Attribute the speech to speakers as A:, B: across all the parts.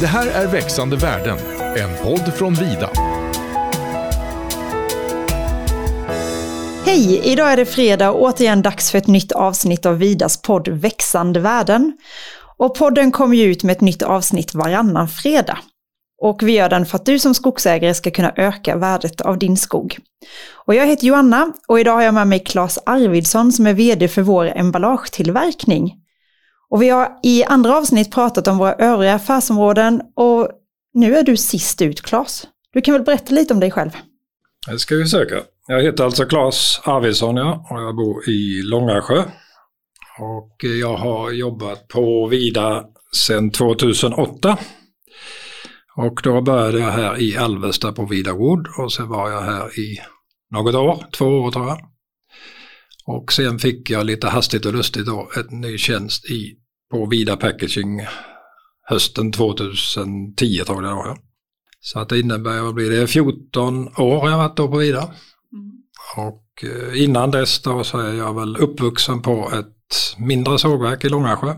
A: Det här är Växande världen, en podd från Vida.
B: Hej! Idag är det fredag och återigen dags för ett nytt avsnitt av Vidas podd Växande världen. Och podden kommer ju ut med ett nytt avsnitt varannan fredag. Och vi gör den för att du som skogsägare ska kunna öka värdet av din skog. Och jag heter Joanna och idag har jag med mig Claes Arvidsson som är vd för vår emballagetillverkning. Och vi har i andra avsnitt pratat om våra övriga affärsområden och nu är du sist ut Claes. Du kan väl berätta lite om dig själv?
C: Det ska vi försöka. Jag heter alltså Claes Arvidsson ja, och jag bor i Långasjö. Och jag har jobbat på Vida sedan 2008. Och då började jag här i Alvesta på Vida Wood och sen var jag här i något år, två år tror jag. Och sen fick jag lite hastigt och lustigt då ett ny tjänst i, på Vida Packaging hösten 2010 tror jag det. Så att det innebär, vad blir det, 14 år har jag varit då på Vida. Mm. Och eh, innan dess då så är jag väl uppvuxen på ett mindre sågverk i Långasjö.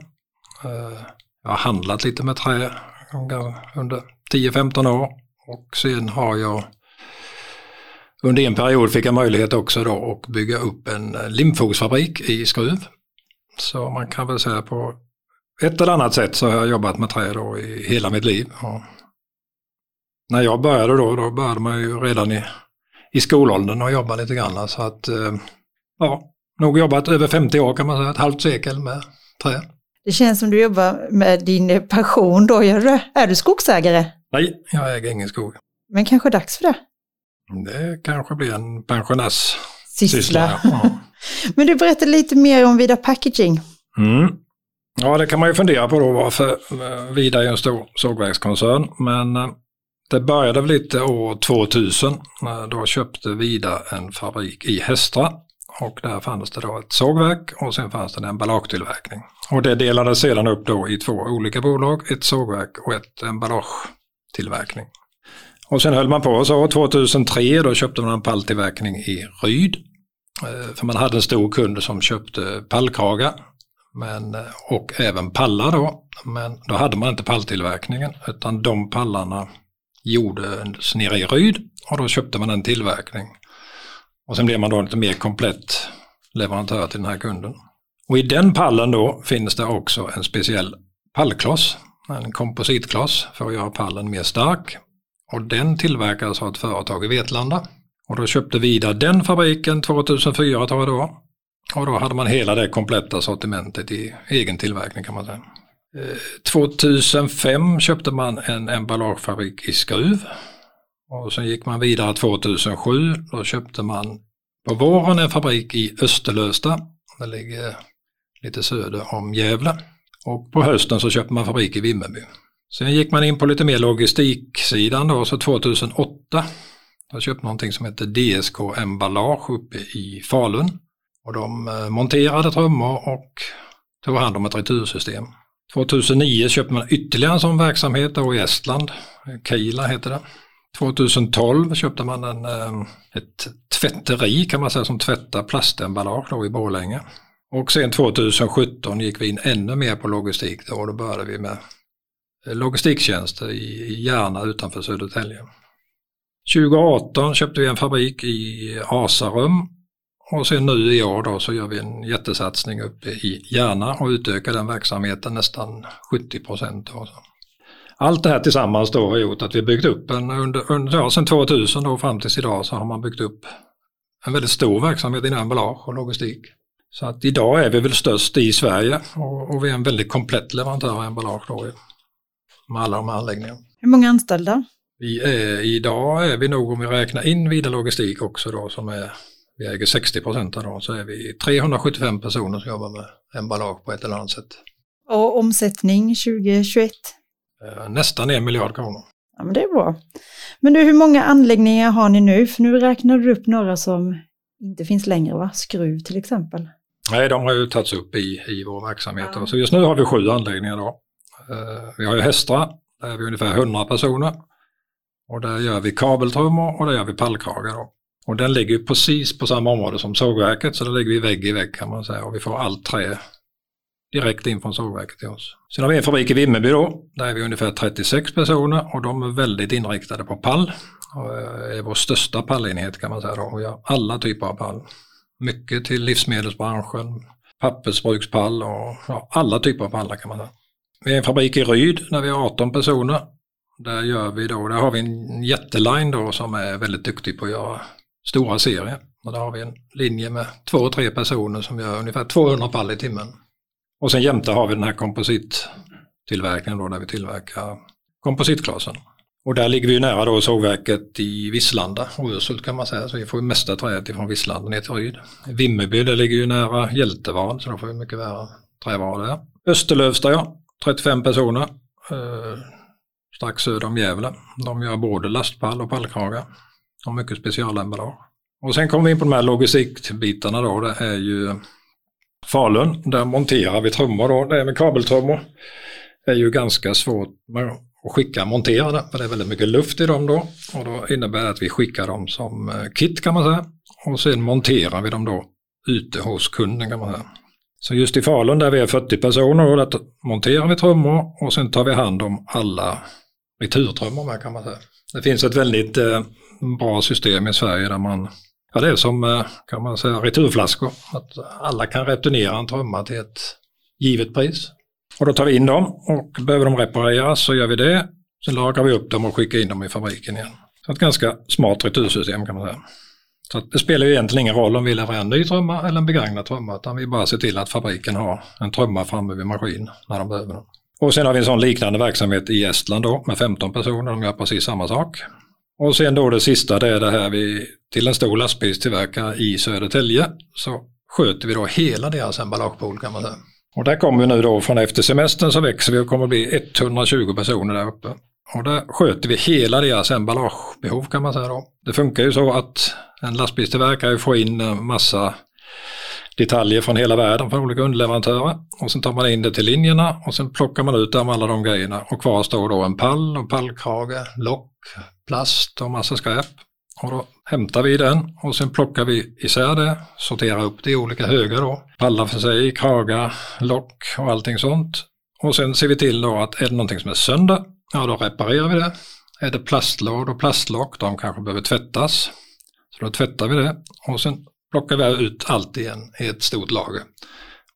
C: Eh, jag har handlat lite med trä under 10-15 år och sen har jag under en period fick jag möjlighet också då att bygga upp en limfogsfabrik i Skruv. Så man kan väl säga på ett eller annat sätt så har jag jobbat med trä då i hela mitt liv. Och när jag började då, då började man ju redan i, i skolåldern och jobba lite grann. Så att, eh, ja, nog jobbat över 50 år kan man säga, ett halvt sekel med trä.
B: Det känns som du jobbar med din passion då, gör du? Är du skogsägare?
C: Nej, jag äger ingen skog.
B: Men kanske dags för det?
C: Det kanske blir en pensionärs
B: syssla. Ja. Men du berättade lite mer om Vida Packaging.
C: Mm. Ja, det kan man ju fundera på då varför eh, Vida är en stor sågverkskoncern. Men eh, det började väl lite år 2000. Då köpte Vida en fabrik i Hästra. Och där fanns det då ett sågverk och sen fanns det en emballagetillverkning. Och det delades sedan upp då i två olika bolag, ett sågverk och ett emballagetillverkning. Och sen höll man på så. 2003 då köpte man en palltillverkning i Ryd. Eh, för man hade en stor kund som köpte pallkragar men, eh, och även pallar då. Men då hade man inte palltillverkningen utan de pallarna gjordes nere i Ryd och då köpte man en tillverkning. Och sen blev man då lite mer komplett leverantör till den här kunden. Och i den pallen då finns det också en speciell pallkloss, en kompositkloss för att göra pallen mer stark. Och den tillverkades av ett företag i Vetlanda. Och då köpte Vida den fabriken 2004 tror jag då. Och då hade man hela det kompletta sortimentet i egen tillverkning kan man säga. Eh, 2005 köpte man en emballagefabrik i Skruv. Och sen gick man vidare 2007. Då köpte man på våren en fabrik i Österlösta. Det ligger lite söder om Gävle. Och på hösten så köpte man fabrik i Vimmerby. Sen gick man in på lite mer logistiksidan då, så 2008. Då köpte man någonting som heter DSK Emballage uppe i Falun. Och de eh, monterade trummor och tog hand om ett retursystem. 2009 köpte man ytterligare en sån verksamhet då i Estland. Keila heter det. 2012 köpte man en, eh, ett tvätteri kan man säga som tvättar plastemballage då i Borlänge. Och sen 2017 gick vi in ännu mer på logistik då och då började vi med logistiktjänster i Järna utanför Södertälje. 2018 köpte vi en fabrik i Asarum och sen nu i år då så gör vi en jättesatsning uppe i Järna och utökar den verksamheten nästan 70 procent. Allt det här tillsammans då har gjort att vi byggt upp en, under, under ja, sedan 2000 då fram tills idag så har man byggt upp en väldigt stor verksamhet inom emballage och logistik. Så att idag är vi väl störst i Sverige och, och vi är en väldigt komplett leverantör av emballage då med alla de här anläggningarna.
B: Hur många anställda?
C: Vi är, idag är vi nog, om vi räknar in Vida Logistik också då, som är, vi äger 60 procent av dem, så är vi 375 personer som jobbar med emballage på ett eller annat sätt.
B: Och omsättning 2021?
C: Eh, nästan en miljard kronor.
B: Ja, men det är bra. Men du, hur många anläggningar har ni nu? För nu räknar du upp några som inte finns längre, va? Skruv till exempel.
C: Nej, de har ju tagits upp i, i vår verksamhet. Ja. Så just nu har vi sju anläggningar då. Eh, vi har ju Hästra, där är vi ungefär 100 personer. Och där gör vi kabeltrummor och där gör vi pallkragar. Då. Och den ligger precis på samma område som sågverket så där ligger vi vägg i vägg kan man säga och vi får allt trä direkt in från sågverket till oss. Sen har vi en fabrik i Vimmerby då, där är vi ungefär 36 personer och de är väldigt inriktade på pall. Och eh, är vår största pallenhet kan man säga då. Vi har alla typer av pall. Mycket till livsmedelsbranschen, pappersbrukspall och ja, alla typer av pallar kan man säga. Vi har en fabrik i Ryd där vi har 18 personer. Där gör vi då, där har vi en jätteline då som är väldigt duktig på att göra stora serier. Och där har vi en linje med två, tre personer som gör ungefär 200 fall i timmen. Och sen jämte har vi den här komposittillverkningen då där vi tillverkar kompositglasen. Och där ligger vi ju nära då sågverket i Visslanda, Ursult kan man säga, så vi får ju mesta träet ifrån Visslanda ner till Ryd. Vimmerby, det ligger ju nära Hjältevad, så då får vi mycket värre trävaror där. Österlövsta ja, 35 personer, eh, strax söder om Gävle. De gör både lastpall och pallkrage och mycket specialemballage. Och sen kommer vi in på de här logistikbitarna då, det är ju Falun, där monterar vi trummor då, det är med kabeltrummor. Det är ju ganska svårt att skicka monterade, för det är väldigt mycket luft i dem då. Och då innebär det att vi skickar dem som eh, kit kan man säga. Och sen monterar vi dem då ute hos kunden kan man säga. Så just i Falun där vi är 40 personer, och där monterar vi trummor och sen tar vi hand om alla returtrummor med kan man säga. Det finns ett väldigt eh, bra system i Sverige där man Ja, det är som eh, kan man säga returflaskor. Att alla kan returnera en trumma till ett givet pris. Och då tar vi in dem och behöver de repareras så gör vi det. Sen lagrar vi upp dem och skickar in dem i fabriken igen. Så ett ganska smart retursystem kan man säga. Så det spelar ju egentligen ingen roll om vi levererar en ny trumma eller en begagnad trumma utan vi bara ser till att fabriken har en trumma framme vid maskin när de behöver den. Och sen har vi en sån liknande verksamhet i Estland då med 15 personer, de gör precis samma sak. Och sen då det sista, det är det här vi till en stor lastbilstillverkare i Södertälje så sköter vi då hela deras emballagepool kan man säga. Och där kommer vi nu då från efter semestern så växer vi och kommer bli 120 personer där uppe. Och där sköter vi hela deras emballagebehov kan man säga då. Det funkar ju så att en lastbilstillverkare får in massa detaljer från hela världen från olika underleverantörer. Och sen tar man in det till linjerna och sen plockar man ut dem alla de grejerna och kvar står då en pall och pallkrage, lock, plast och massa skräp. Och då hämtar vi den och sen plockar vi isär det, sorterar upp det i olika högar då. Pallar för sig, kragar, lock och allting sånt. Och sen ser vi till då att är det någonting som är sönder, ja då reparerar vi det. Är det plastlåd och plastlock, de kanske behöver tvättas. Så då tvättar vi det och sen plockar vi ut allt igen i ett stort lager.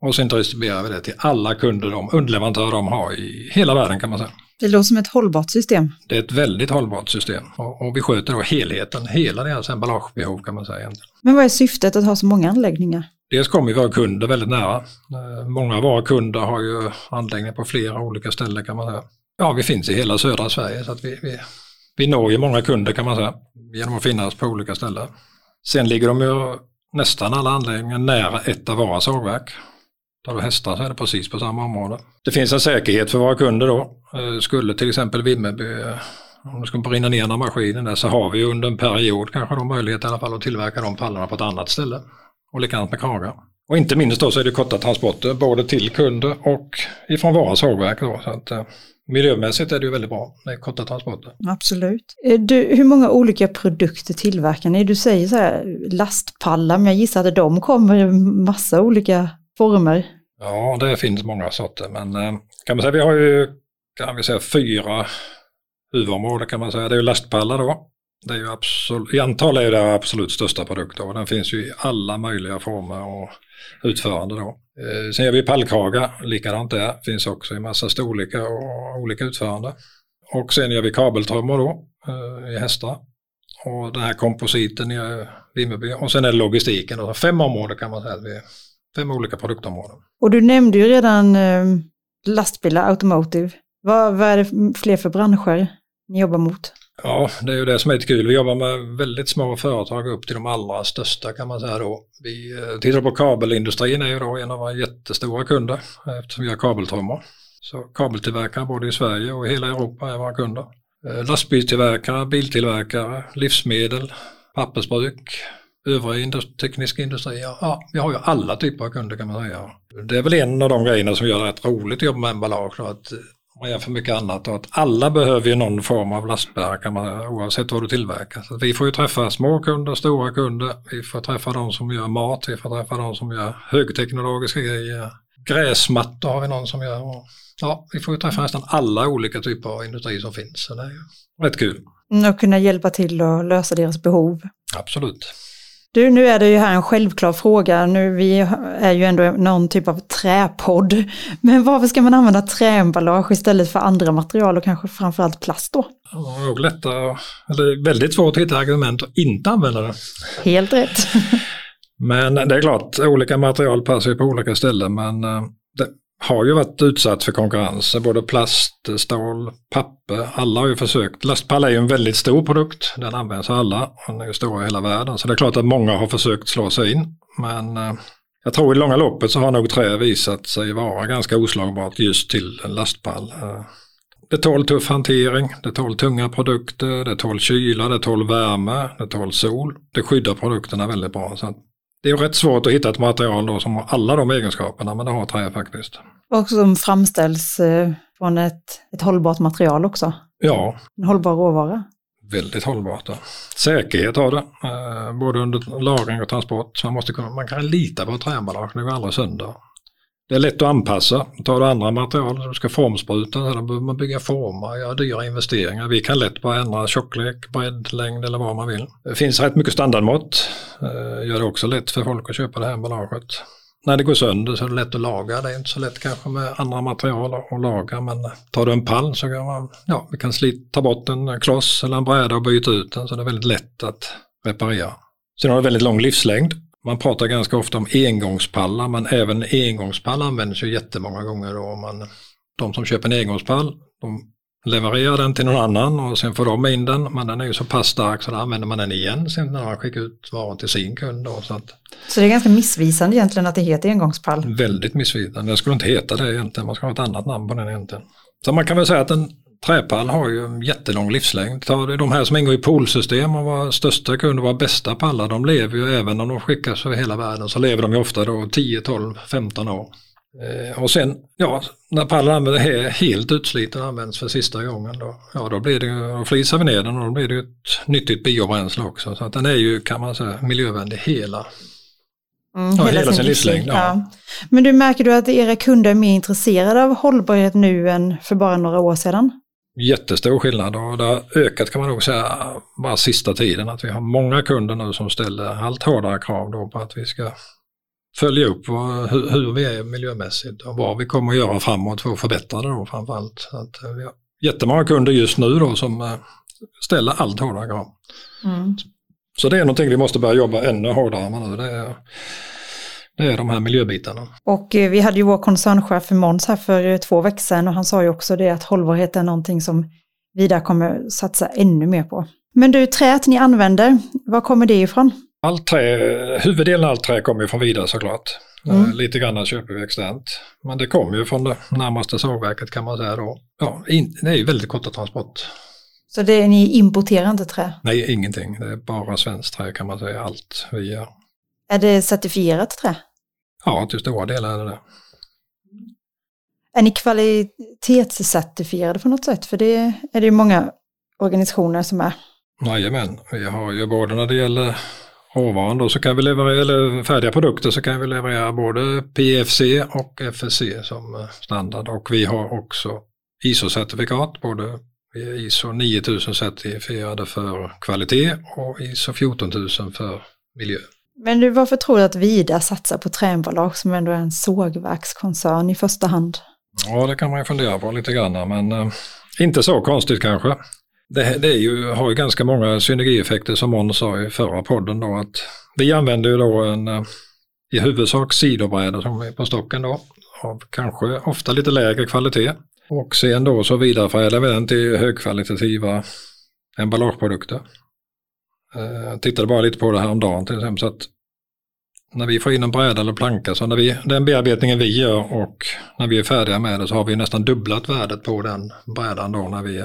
C: Och sen distribuerar vi det till alla kunder, de underleverantörer de har i hela världen kan man säga.
B: Det låter som ett hållbart system.
C: Det är ett väldigt hållbart system och, och vi sköter då helheten, hela deras emballagebehov kan man säga. Egentligen.
B: Men vad är syftet att ha så många anläggningar?
C: Dels kommer våra kunder väldigt nära. Eh, många av våra kunder har ju anläggningar på flera olika ställen kan man säga. Ja, vi finns i hela södra Sverige så att vi, vi, vi når ju många kunder kan man säga genom att finnas på olika ställen. Sen ligger de ju nästan alla anläggningar nära ett av våra sågverk. Tar du hästar så är det precis på samma område. Det finns en säkerhet för våra kunder då. Eh, skulle till exempel Vimmerby, eh, om det skulle brinna ner några maskiner där så har vi under en period kanske då möjlighet i alla fall att tillverka de pallarna på ett annat ställe. Och likadant med kragar. Och inte minst då så är det korta transporter både till kunder och ifrån våra sågverk. Då, så att, eh, miljömässigt är det ju väldigt bra med korta transporter.
B: Absolut. Du, hur många olika produkter tillverkar ni? Du säger så här lastpallar, men jag gissar att de kommer i massa olika former?
C: Ja, det finns många sorter, men eh, kan man säga vi har ju kan vi säga fyra huvudområden kan man säga. Det är ju lastpallar då. Det är ju absolut, I antal är det absolut största produkten och den finns ju i alla möjliga former och utförande då. Eh, sen gör vi pallkragar, likadant där, finns också i massa storlekar och olika utförande. Och sen gör vi kabeltrummor då eh, i hästar. Och den här kompositen i eh, Vimmerby. Och sen är det logistiken. Då. Fem områden kan man säga att vi fem olika produktområden.
B: Och du nämnde ju redan eh, lastbilar, automotive. Vad, vad är det fler för branscher ni jobbar mot?
C: Ja, det är ju det som är lite kul. Vi jobbar med väldigt små företag upp till de allra största kan man säga då. Vi eh, tittar på kabelindustrin är ju då en av våra jättestora kunder eh, eftersom vi har kabeltrummor. Så kabeltillverkare både i Sverige och i hela Europa är våra kunder. Eh, lastbilstillverkare, biltillverkare, livsmedel, pappersbruk, övriga industri, tekniska industrier. Ja, vi har ju alla typer av kunder kan man säga. Det är väl en av de grejerna som gör det rätt roligt att jobba med emballage. Då, att man gör för mycket annat och att alla behöver ju någon form av lastbärare oavsett vad du tillverkar. Så vi får ju träffa små kunder, stora kunder, vi får träffa de som gör mat, vi får träffa de som gör högteknologiska grejer, gräsmattor har vi någon som gör. Och, ja, vi får ju träffa nästan alla olika typer av industri som finns. Så det är ju rätt kul.
B: Mm, Och kunna hjälpa till och lösa deras behov.
C: Absolut.
B: Du, nu är det ju här en självklar fråga. Nu, vi är ju ändå någon typ av träpodd. Men varför ska man använda träemballage istället för andra material och kanske framförallt plast då?
C: Nog lättare, eller väldigt svårt att hitta argument att inte använda det.
B: Helt rätt.
C: Men det är klart, olika material passar ju på olika ställen men eh, har ju varit utsatt för konkurrens. Både plast, stål, papper. Alla har ju försökt. Lastpall är ju en väldigt stor produkt. Den används av alla. Den är ju stor i hela världen. Så det är klart att många har försökt slå sig in. Men eh, jag tror i det långa loppet så har nog trä visat sig vara ganska oslagbart just till en lastpall. Eh, det tål tuff hantering, det tål tunga produkter, det tål kyla, det tål värme, det tål sol. Det skyddar produkterna väldigt bra. Så det är rätt svårt att hitta ett material då som har alla de egenskaperna, men det har trä faktiskt.
B: Och som framställs eh, från ett, ett hållbart material också.
C: Ja,
B: En hållbar råvara.
C: väldigt hållbart. Då. Säkerhet har det, eh, både under lagring och transport. Man, måste kunna, man kan lita på träemballage, det går aldrig sönder. Det är lätt att anpassa. Tar du andra material, du ska formspruta, då behöver man bygga formar, göra dyra investeringar. Vi kan lätt bara ändra tjocklek, bredd, längd eller vad man vill. Det finns rätt mycket standardmått. Eh, gör det också lätt för folk att köpa det här emballaget. När det går sönder så är det lätt att laga. Det är inte så lätt kanske med andra material att laga men tar du en pall så kan man, ja, vi kan slita, ta bort en kloss eller en bräda och byta ut den så det är väldigt lätt att reparera. Sen har det väldigt lång livslängd. Man pratar ganska ofta om engångspallar men även engångspall används ju jättemånga gånger. Då. Man, de som köper en engångspall de levererar den till någon annan och sen får de in den men den är ju så pass stark så då använder man den igen sen när man skickar ut varan till sin kund. Då, så att,
B: Så det är ganska missvisande egentligen att det heter engångspall.
C: Väldigt missvisande. Det skulle inte heta det egentligen. Man ska ha ett annat namn på den egentligen. Så man kan väl säga att en träpall har ju en jättelång livslängd. De här som ingår i poolsystem och våra största kunder, våra bästa pallar, de lever ju även om de skickas över hela världen så lever de ju ofta då 10, 12, 15 år. Eh, och sen, ja, när pallen använder är helt utsliten och används för sista gången då, ja då blir det ju, då flisar vi ner den och då blir det ett nyttigt biobränsle också. Så att den är ju, kan man säga, miljövänlig hela
B: Mm,
C: Ja, hela sin livslängd, ja.
B: Men du märker du att era kunder är mer intresserade av hållbarhet nu än för bara några år sedan?
C: Jättestor skillnad och det har ökat kan man nog säga bara sista tiden att vi har många kunder nu som ställer allt hårdare krav då på att vi ska följa upp vad, hur, hur vi är miljömässigt och vad vi kommer att göra framåt för att förbättra det då framförallt. Så att eh, vi har jättemånga kunder just nu då som eh, ställer allt hårdare krav.
B: Mm.
C: Så det är någonting vi måste börja jobba ännu hårdare med nu. Det är, det är de här miljöbitarna.
B: Och eh, vi hade ju vår koncernchef Måns här för eh, två veckor sedan och han sa ju också det att hållbarhet är någonting som Vida kommer satsa ännu mer på. Men du, träet ni använder, var kommer det ifrån?
C: Allt trä, huvuddelen av allt trä kommer ju från Vida såklart.
B: Mm.
C: Eh, Lite grann köper vi externt. Men det kommer ju från det närmaste sågverket kan man säga då. Ja, in, det är ju väldigt korta transport.
B: Så det, ni importerar inte trä?
C: Nej, ingenting. Det är bara svenskt trä kan man säga. Allt vi gör.
B: Är det certifierat trä?
C: Ja, till stora delar är det det.
B: Är ni kvalitetscertifierade på något sätt? För det är det ju många organisationer som är.
C: Jajamän, vi har ju både när det gäller råvaran då så kan vi leverera, eller färdiga produkter så kan vi leverera både PFC och FSC som eh, standard och vi har också ISO-certifikat, både vi är ISO 9000 certifierade för kvalitet och ISO 14000 för miljö.
B: Men du, varför tror du att Vida satsar på träemballage som ändå är en sågverkskoncern i första hand?
C: Ja, det kan man ju fundera på lite grann, men eh, inte så konstigt kanske. Det, det är ju, har ju ganska många synergieffekter som Måns sa i förra podden då att vi använder ju då en eh, i huvudsak sidobräda som är på stocken då av kanske ofta lite lägre kvalitet och sen då så vidareförädlar vi den till högkvalitativa emballageprodukter. Eh, Jag tittade bara lite på det här om dagen till exempel så att när vi får in en bräda eller planka, så när vi, den bearbetningen vi gör och när vi är färdiga med det så har vi nästan dubblat värdet på den brädan då när vi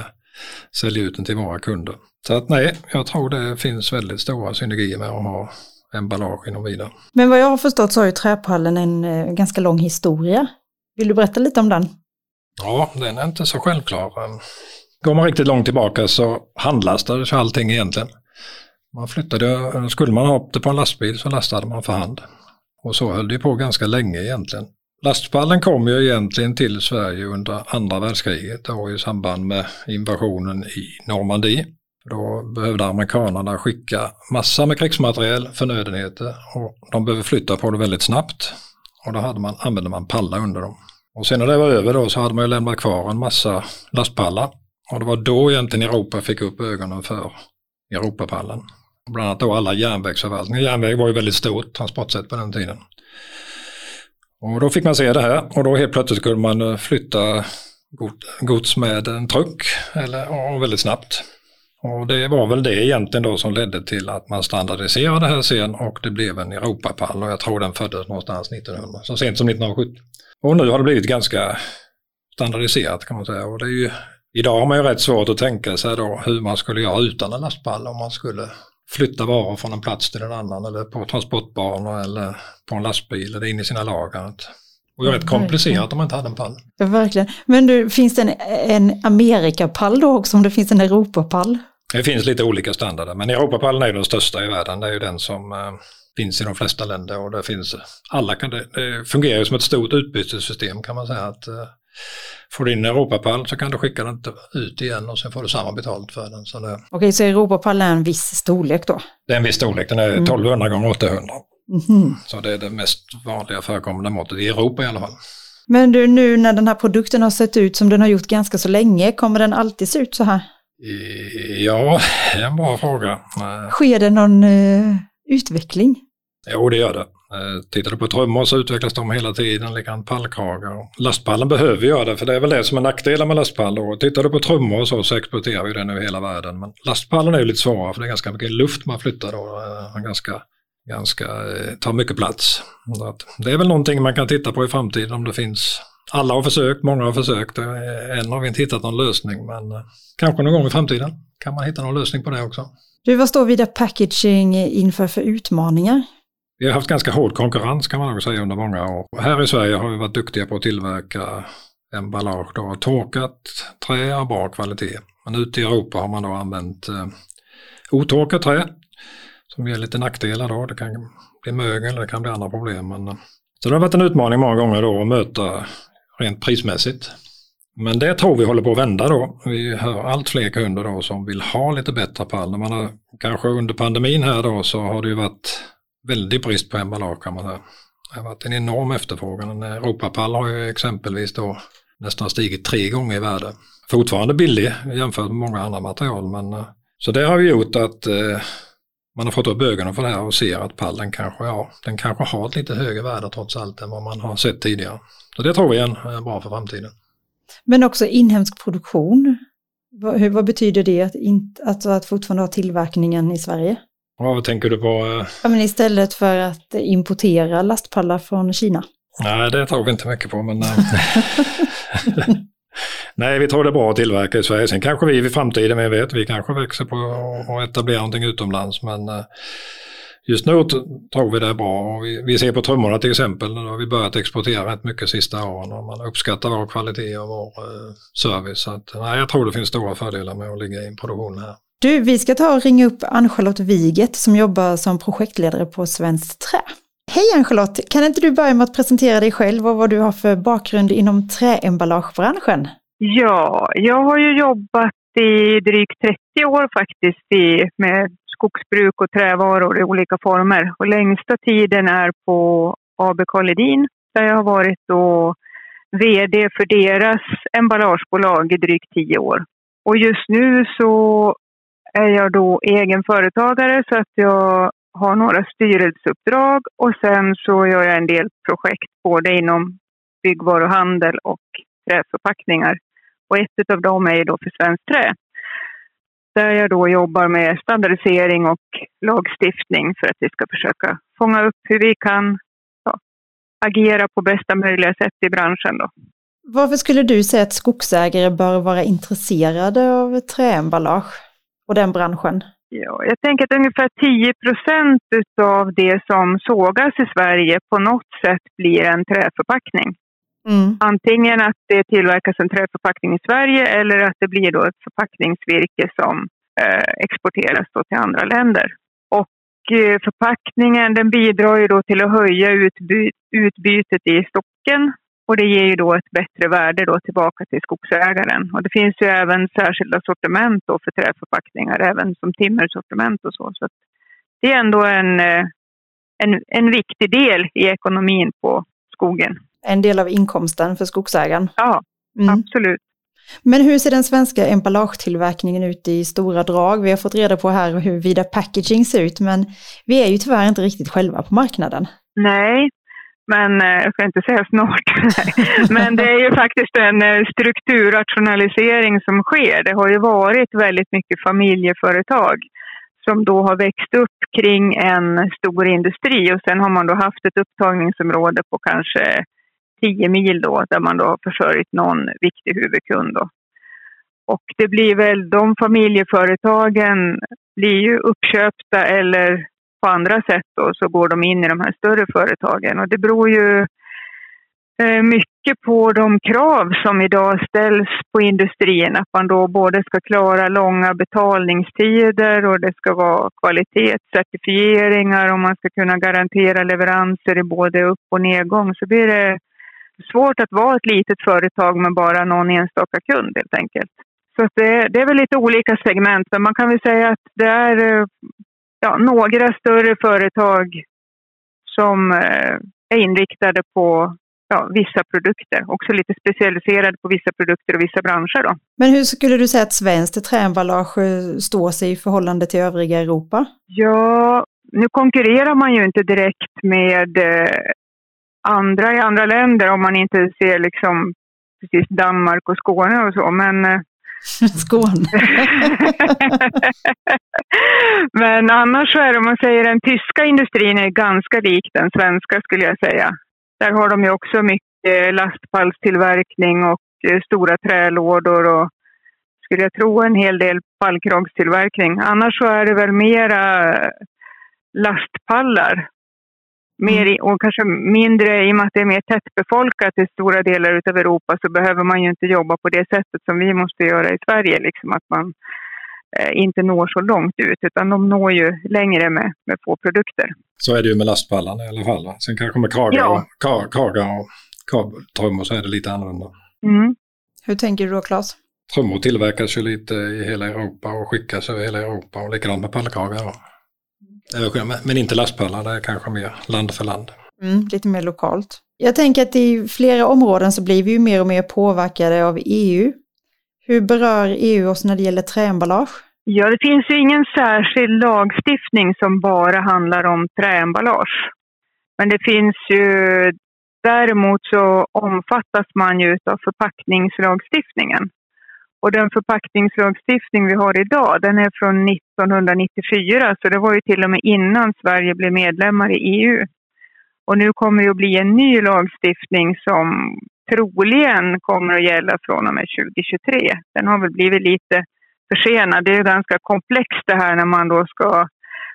C: säljer ut den till våra kunder. Så att nej, jag tror det finns väldigt stora synergier med att ha emballage inom Vida.
B: Men vad jag har förstått så har ju träpallen en eh, ganska lång historia. Vill du berätta lite om den?
C: Ja, den är inte så självklar. Går man riktigt långt tillbaka så handlastades allting egentligen. Man flyttade, skulle man ha upp det på en lastbil så lastade man för hand. Och så höll det på ganska länge egentligen. Lastpallen kom ju egentligen till Sverige under andra världskriget då i samband med invasionen i Normandie. Då behövde amerikanerna skicka massa med krigsmateriel, förnödenheter och de behövde flytta på det väldigt snabbt. Och då hade man, använde man pallar under dem. Och sen när det var över då så hade man ju lämnat kvar en massa lastpallar. Och det var då egentligen Europa fick upp ögonen för Europapallen. Bland annat då alla järnvägsförvaltningar. Järnväg var ju väldigt stort transportsätt på den tiden. Och då fick man se det här och då helt plötsligt skulle man eh, flytta gods med en truck eller, och väldigt snabbt. Och det var väl det egentligen då som ledde till att man standardiserade det här sen och det blev en Europapall och jag tror den föddes någonstans 1900, så sent som 1970. Och nu har det blivit ganska standardiserat kan man säga. Och det är ju, idag har man ju rätt svårt att tänka sig då hur man skulle göra utan en lastpall om man skulle flytta varor från en plats till en annan eller på transportbanor eller på en lastbil eller in i sina lager. Och det är rätt komplicerat om man inte hade en pall.
B: Ja, verkligen. Men du, finns det en, en Amerikapall då också om det finns en Europapall?
C: Det finns lite olika standarder, men Europapallen är den största i världen. Det är ju den som eh, finns i de flesta länder och det finns alla kan det, det fungerar som ett stort utbytessystem kan man säga. att eh, Får du in en Europapall så kan du skicka den ut igen och sen får du samma betalt för den. Så det,
B: Okej, så Europapall är en viss storlek då?
C: Det är en viss storlek, den är 1200 gånger 800. Mm. Så det är det mest vanliga förekommande måttet i Europa i alla fall.
B: Men du, nu när den här produkten har sett ut som den har gjort ganska så länge, kommer den alltid se ut så här?
C: Ja, det är en bra fråga.
B: Sker det någon uh, utveckling?
C: Jo, det gör det. Eh, tittar du på trummor så utvecklas de hela tiden, likadant pallkragar. Lastpallen behöver göra det, för det är väl det som är nackdelen med lastpall. Och tittar du på trummor så, så exporterar vi den över hela världen. Men lastpallen är ju lite svårare, för det är ganska mycket luft man flyttar då. Uh, ganska, ganska, eh, tar mycket plats. det är väl någonting man kan titta på i framtiden om det finns alla har försökt, många har försökt. Än har vi inte hittat någon lösning, men kanske någon gång i framtiden kan man hitta någon lösning på det också.
B: Du, vad står Vida Packaging inför för utmaningar?
C: Vi har haft ganska hård konkurrens kan man nog säga under många år. Här i Sverige har vi varit duktiga på att tillverka emballage av torkat trä av bra kvalitet. Men ute i Europa har man då använt eh, otorkat trä som ger lite nackdelar då. Det kan bli mögel, det kan bli andra problem. Men, eh, så det har varit en utmaning många gånger då att möta rent prismässigt. Men det tror vi håller på att vända då. Vi hör allt fler kunder då som vill ha lite bättre pall. Man har, kanske under pandemin här då så har det ju varit väldigt brist på emballage kan man säga. Det har varit en enorm efterfrågan. En Europapall har ju exempelvis då nästan stigit tre gånger i värde. Fortfarande billig jämfört med många andra material men eh, så det har ju gjort att eh, man har fått upp ögonen för det här och ser att pallen kanske, ja, den kanske har ett lite högre värde trots allt än vad man har sett tidigare. Så det tror vi är bra för framtiden.
B: Men också inhemsk produktion. Vad, hur, vad betyder det att, in, att, att fortfarande ha tillverkningen i Sverige?
C: Vad tänker du på?
B: Ja, men istället för att importera lastpallar från Kina.
C: Nej, det tror vi inte mycket på. Men, eh, Nej, vi tror det är bra att tillverka i Sverige. Sen kanske vi i framtiden, men vet, vi kanske växer på att etablera någonting utomlands. Men eh, just nu tror vi det är bra. Och vi, ser på trummorna till exempel, nu har vi börjat exportera rätt mycket sista åren och man uppskattar vår kvalitet och vår eh, service. Så att, nej, jag tror det finns stora fördelar med att ligga i en produktion här.
B: Du, vi ska ta och ringa upp Ann-Charlotte Wiget som jobbar som projektledare på Svenskt Trä. Hej Ann-Charlotte! Kan inte du börja med att presentera dig själv och vad du har för bakgrund inom träemballagebranschen?
D: Ja, jag har ju jobbat i drygt 30 år faktiskt i, med skogsbruk och trävaror i olika former. Och längsta tiden är på AB Karledin där jag har varit då VD för deras emballagebolag i drygt 10 år. Och just nu så är jag då egen företagare så att jag har några styrelseuppdrag och sen så gör jag en del projekt både inom byggvaruhandel och träförpackningar. Och ett av dem är då för Svenskt Trä. Där jag då jobbar med standardisering och lagstiftning för att vi ska försöka fånga upp hur vi kan ja, agera på bästa möjliga sätt i branschen. Då.
B: Varför skulle du säga att skogsägare bör vara intresserade av träemballage och den branschen?
D: Ja, jag tänker att ungefär 10 procent av det som sågas i Sverige på något sätt blir en träförpackning. Mm. Antingen att det tillverkas en träförpackning i Sverige eller att det blir då ett förpackningsvirke som eh, exporteras till andra länder. Och eh, förpackningen den bidrar ju då till att höja utby utbytet i stocken och det ger ju då ett bättre värde då tillbaka till skogsägaren. Och det finns ju även särskilda sortiment då för träförpackningar, även som timmersortiment och så. så det är ändå en, eh, en, en viktig del i ekonomin på skogen.
B: En del av inkomsten för skogsägaren?
D: Ja, mm. absolut.
B: Men hur ser den svenska emballagetillverkningen ut i stora drag? Vi har fått reda på här hur Vida Packaging ser ut, men vi är ju tyvärr inte riktigt själva på marknaden.
D: Nej, men eh, jag ska inte säga snart. men det är ju faktiskt en eh, strukturrationalisering som sker. Det har ju varit väldigt mycket familjeföretag som då har växt upp kring en stor industri och sen har man då haft ett upptagningsområde på kanske 10 mil då, där man då har försörjt någon viktig huvudkund. Då. Och det blir väl, de familjeföretagen blir ju uppköpta eller på andra sätt då, så går de in i de här större företagen. Och det beror ju eh, mycket på de krav som idag ställs på industrin. Att man då både ska klara långa betalningstider och det ska vara kvalitetscertifieringar och man ska kunna garantera leveranser i både upp och nedgång. Så blir det svårt att vara ett litet företag med bara någon enstaka kund helt enkelt. Så det, det, är väl lite olika segment, men man kan väl säga att det är eh, ja, några större företag som eh, är inriktade på ja, vissa produkter. Också lite specialiserade på vissa produkter och vissa branscher. Då.
B: Men hur skulle du säga att svenskt träemballage står sig i förhållande till övriga Europa?
D: Ja, nu konkurrerar man ju inte direkt med eh, andra i andra länder om man inte ser liksom precis Danmark och Skåne och så. Men, eh,
B: Skåne.
D: Men annars så är det, om man säger den tyska industrin är ganska lik den svenska skulle jag säga. Där har de ju också mycket lastpallstillverkning och eh, stora trälådor och skulle jag tro en hel del pallkragstillverkning. Annars så är det väl mera eh, lastpallar Mer i, och kanske mindre, i och med att det är mer tättbefolkat i stora delar av Europa så behöver man ju inte jobba på det sättet som vi måste göra i Sverige. Liksom att man eh, inte når så långt ut utan de når ju längre med, med få produkter.
C: Så är det ju med lastpallarna i alla fall. Va? Sen kanske med kragar, ja. och, kragar och kabeltrummor så är det lite annorlunda.
B: Mm. Hur tänker du då Claes?
C: Trummor tillverkas ju lite i hela Europa och skickas över hela Europa och likadant med pallkragar. Men inte lastpallar, det är kanske mer land för land.
B: Mm, lite mer lokalt. Jag tänker att i flera områden så blir vi ju mer och mer påverkade av EU. Hur berör EU oss när det gäller träemballage?
D: Ja, det finns ju ingen särskild lagstiftning som bara handlar om träemballage. Men det finns ju Däremot så omfattas man ju av förpackningslagstiftningen. Och den förpackningslagstiftning vi har idag, den är från 1994, så det var ju till och med innan Sverige blev medlemmar i EU. Och nu kommer det att bli en ny lagstiftning som troligen kommer att gälla från och med 2023. Den har väl blivit lite försenad. Det är ganska komplext det här när man då ska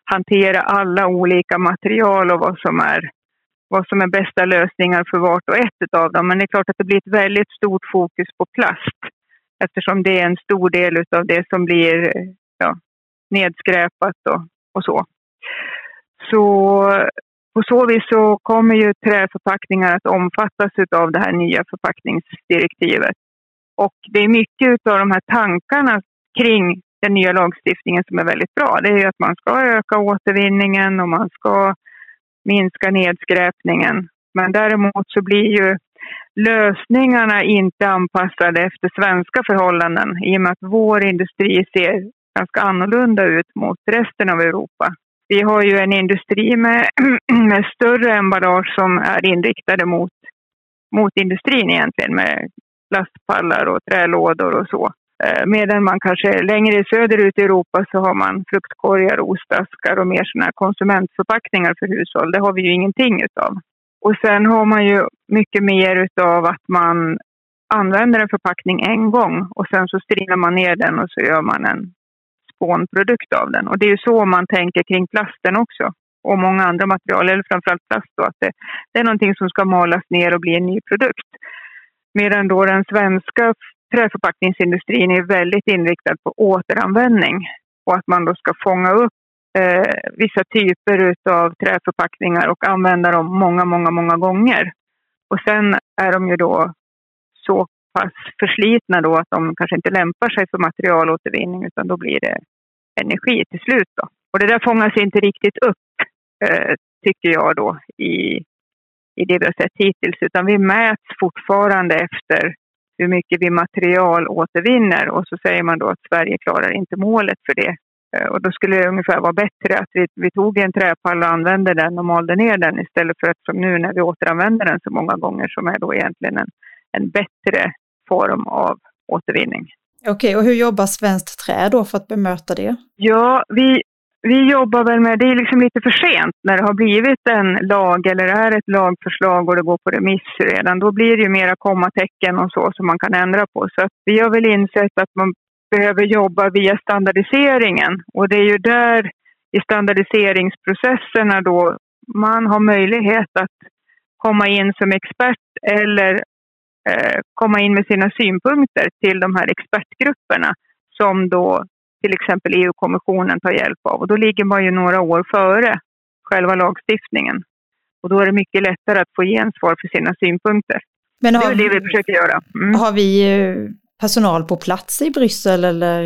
D: hantera alla olika material och vad som är, vad som är bästa lösningar för vart och ett av dem. Men det är klart att det blir ett väldigt stort fokus på plast eftersom det är en stor del av det som blir ja, nedskräpat och, och så. Så på så vis så kommer ju träförpackningar att omfattas av det här nya förpackningsdirektivet. Och det är mycket av de här tankarna kring den nya lagstiftningen som är väldigt bra. Det är ju att man ska öka återvinningen och man ska minska nedskräpningen. Men däremot så blir ju lösningarna inte anpassade efter svenska förhållanden i och med att vår industri ser ganska annorlunda ut mot resten av Europa. Vi har ju en industri med, med större emballage som är inriktade mot, mot industrin egentligen med lastpallar och trälådor och så. Eh, medan man kanske längre söderut i Europa så har man fruktkorgar, ostaskar och mer sådana konsumentförpackningar för hushåll. Det har vi ju ingenting utav. Och sen har man ju mycket mer utav att man använder en förpackning en gång och sen så strinar man ner den och så gör man en spånprodukt av den. Och det är ju så man tänker kring plasten också. Och många andra material, eller framförallt plast då, att det, det är någonting som ska malas ner och bli en ny produkt. Medan då den svenska träförpackningsindustrin är väldigt inriktad på återanvändning och att man då ska fånga upp eh, vissa typer av träförpackningar och använda dem många, många, många gånger. Och sen är de ju då så pass förslitna då att de kanske inte lämpar sig för materialåtervinning utan då blir det energi till slut. Då. Och det där fångas inte riktigt upp, eh, tycker jag då, i, i det vi har sett hittills. Utan vi mäts fortfarande efter hur mycket vi materialåtervinner och så säger man då att Sverige klarar inte målet för det. Eh, och då skulle det ungefär vara bättre att vi, vi tog en träpall och använde den och malde ner den istället för att som nu när vi återanvänder den så många gånger som är då egentligen en, en bättre form av återvinning.
B: Okej, och hur jobbar Svenskt Trä då för att bemöta det?
D: Ja, vi, vi jobbar väl med, det är liksom lite för sent när det har blivit en lag eller är ett lagförslag och det går på remiss redan. Då blir det ju mera kommatecken och så som man kan ändra på. Så vi har väl insett att man behöver jobba via standardiseringen och det är ju där i standardiseringsprocesserna då man har möjlighet att komma in som expert eller eh, komma in med sina synpunkter till de här expertgrupperna som då till exempel EU-kommissionen tar hjälp av. Och då ligger man ju några år före själva lagstiftningen. Och då är det mycket lättare att få gensvar för sina synpunkter. Men har, det är det vi försöker göra.
B: Mm. Har vi eh, personal på plats i Bryssel eller?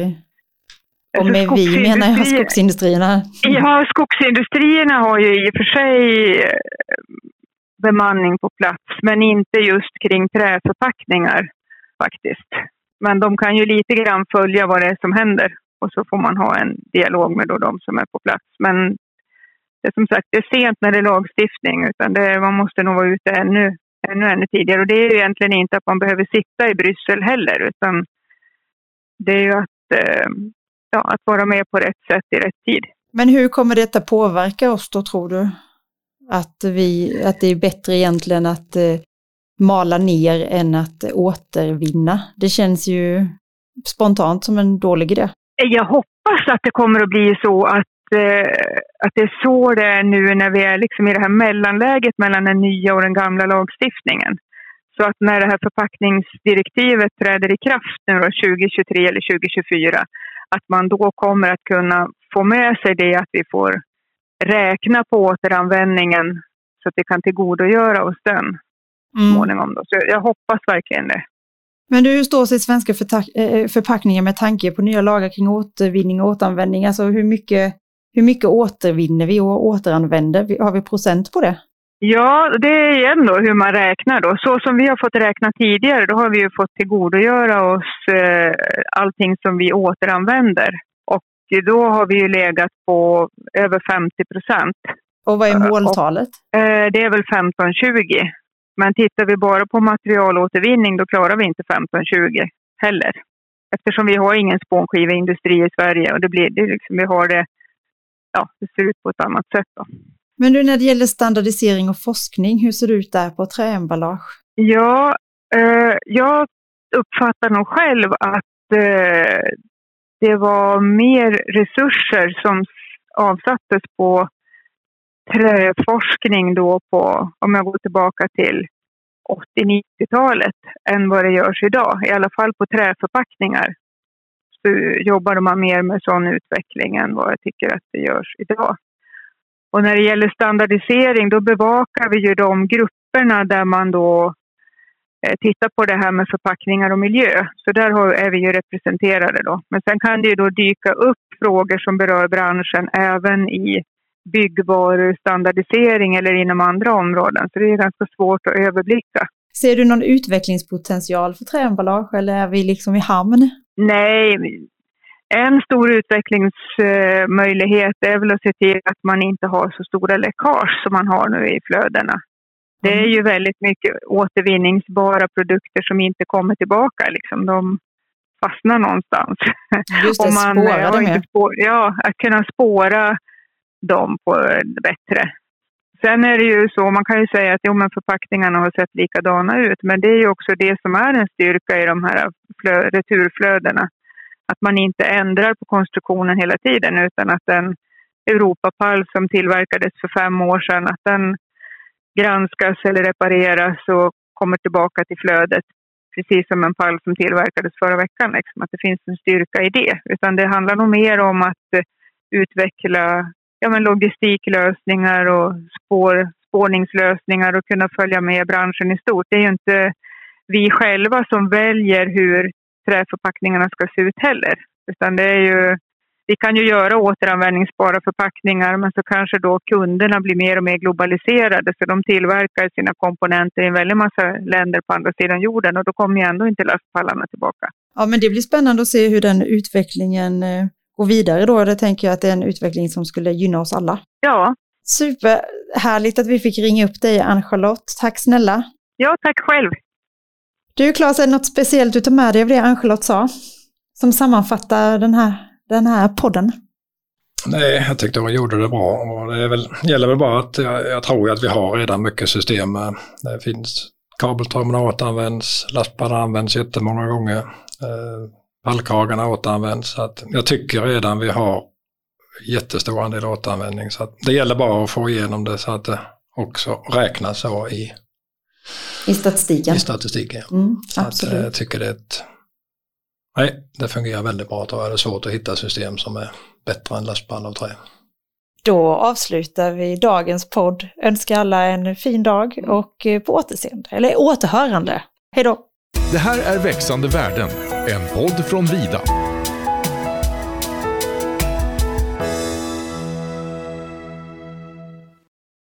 B: Och med vi menar jag skogsindustrierna.
D: Ja, skogsindustrierna har ju i och för sig eh, bemanning på plats, men inte just kring träförpackningar faktiskt. Men de kan ju lite grann följa vad det är som händer och så får man ha en dialog med då de som är på plats. Men det är som sagt, det är sent när det är lagstiftning utan det, man måste nog vara ute ännu, ännu, ännu tidigare. Och det är ju egentligen inte att man behöver sitta i Bryssel heller utan det är ju att, eh, ja, att vara med på rätt sätt i rätt tid.
B: Men hur kommer detta påverka oss då tror du? Att, vi, att det är bättre egentligen att eh, mala ner än att återvinna. Det känns ju spontant som en dålig idé.
D: Jag hoppas att det kommer att bli så att, att det är så det är nu när vi är liksom i det här mellanläget mellan den nya och den gamla lagstiftningen. Så att när det här förpackningsdirektivet träder i kraft nu 2023 eller 2024, att man då kommer att kunna få med sig det att vi får räkna på återanvändningen så att vi kan tillgodogöra oss den mm. småningom. Då. Så jag hoppas verkligen det.
B: Men hur står sig svenska eh, förpackningar med tanke på nya lagar kring återvinning och återanvändning? Alltså hur mycket, hur mycket återvinner vi och återanvänder? Har vi procent på det?
D: Ja, det är igen då hur man räknar då. Så som vi har fått räkna tidigare, då har vi ju fått tillgodogöra oss eh, allting som vi återanvänder. Och då har vi ju legat på över 50 procent.
B: Och vad är måltalet?
D: Och, eh, det är väl 15-20. Men tittar vi bara på materialåtervinning då klarar vi inte 15-20 heller. Eftersom vi har ingen spånskiveindustri i Sverige och det blir, det liksom, vi har det, ja, det ser ut på ett annat sätt. Då.
B: Men du, när det gäller standardisering och forskning, hur ser det ut där på träemballage?
D: Ja, eh, jag uppfattar nog själv att eh, det var mer resurser som avsattes på träforskning då på, om jag går tillbaka till 80-90-talet än vad det görs idag. I alla fall på träförpackningar jobbade man mer med sån utveckling än vad jag tycker att det görs idag. Och när det gäller standardisering då bevakar vi ju de grupperna där man då eh, tittar på det här med förpackningar och miljö. Så där är vi ju representerade då. Men sen kan det ju då dyka upp frågor som berör branschen även i byggvarustandardisering eller inom andra områden. Så det är ganska svårt att överblicka.
B: Ser du någon utvecklingspotential för träemballage eller är vi liksom i hamn?
D: Nej, en stor utvecklingsmöjlighet är väl att se till att man inte har så stora läckage som man har nu i flödena. Det är mm. ju väldigt mycket återvinningsbara produkter som inte kommer tillbaka. Liksom. De fastnar någonstans.
B: Just det, man, spåra dem
D: ja, att kunna spåra dem på bättre. Sen är det ju så, man kan ju säga att jo, men förpackningarna har sett likadana ut, men det är ju också det som är en styrka i de här returflödena. Att man inte ändrar på konstruktionen hela tiden utan att den Europapall som tillverkades för fem år sedan, att den granskas eller repareras och kommer tillbaka till flödet precis som en pall som tillverkades förra veckan. Liksom, att det finns en styrka i det. Utan det handlar nog mer om att utveckla ja, men logistiklösningar och spår, spårningslösningar och kunna följa med branschen i stort. Det är ju inte vi själva som väljer hur träförpackningarna ska se ut heller. Utan det är ju, vi kan ju göra återanvändningsbara förpackningar men så kanske då kunderna blir mer och mer globaliserade så de tillverkar sina komponenter i en väldig massa länder på andra sidan jorden och då kommer ju ändå inte lastpallarna tillbaka.
B: Ja, men det blir spännande att se hur den utvecklingen eh, eh, går vidare då. Det tänker jag att det är en utveckling som skulle gynna oss alla.
D: Ja.
B: Superhärligt att vi fick ringa upp dig, Ann-Charlotte. Tack snälla.
D: Ja, tack själv.
B: Du Claes, är det något speciellt du tar med dig av det Ann-Charlotte sa? Som sammanfattar den här, den här podden?
C: Nej, jag tyckte hon gjorde det bra och det är väl, gäller väl bara att jag, jag tror att vi har redan mycket system. Det finns kabelströmmarna återanvänds, lastpallar används jättemånga gånger. Pallkragarna återanvänds. Så att jag tycker redan vi har jättestor andel återanvändning. Så att det gäller bara att få igenom det så att det också räknas så i,
B: I statistiken.
C: i statistiken.
B: Mm,
C: Så att, eh,
B: absolut.
C: jag tycker det är ett, Nej, det fungerar väldigt bra. Då är det svårt att hitta system som är bättre än lastpall av trä.
B: Då avslutar vi dagens podd. Önskar alla en fin dag och eh, på återseende, eller återhörande. Hej då!
A: Det här är Växande värden, en podd från Vida.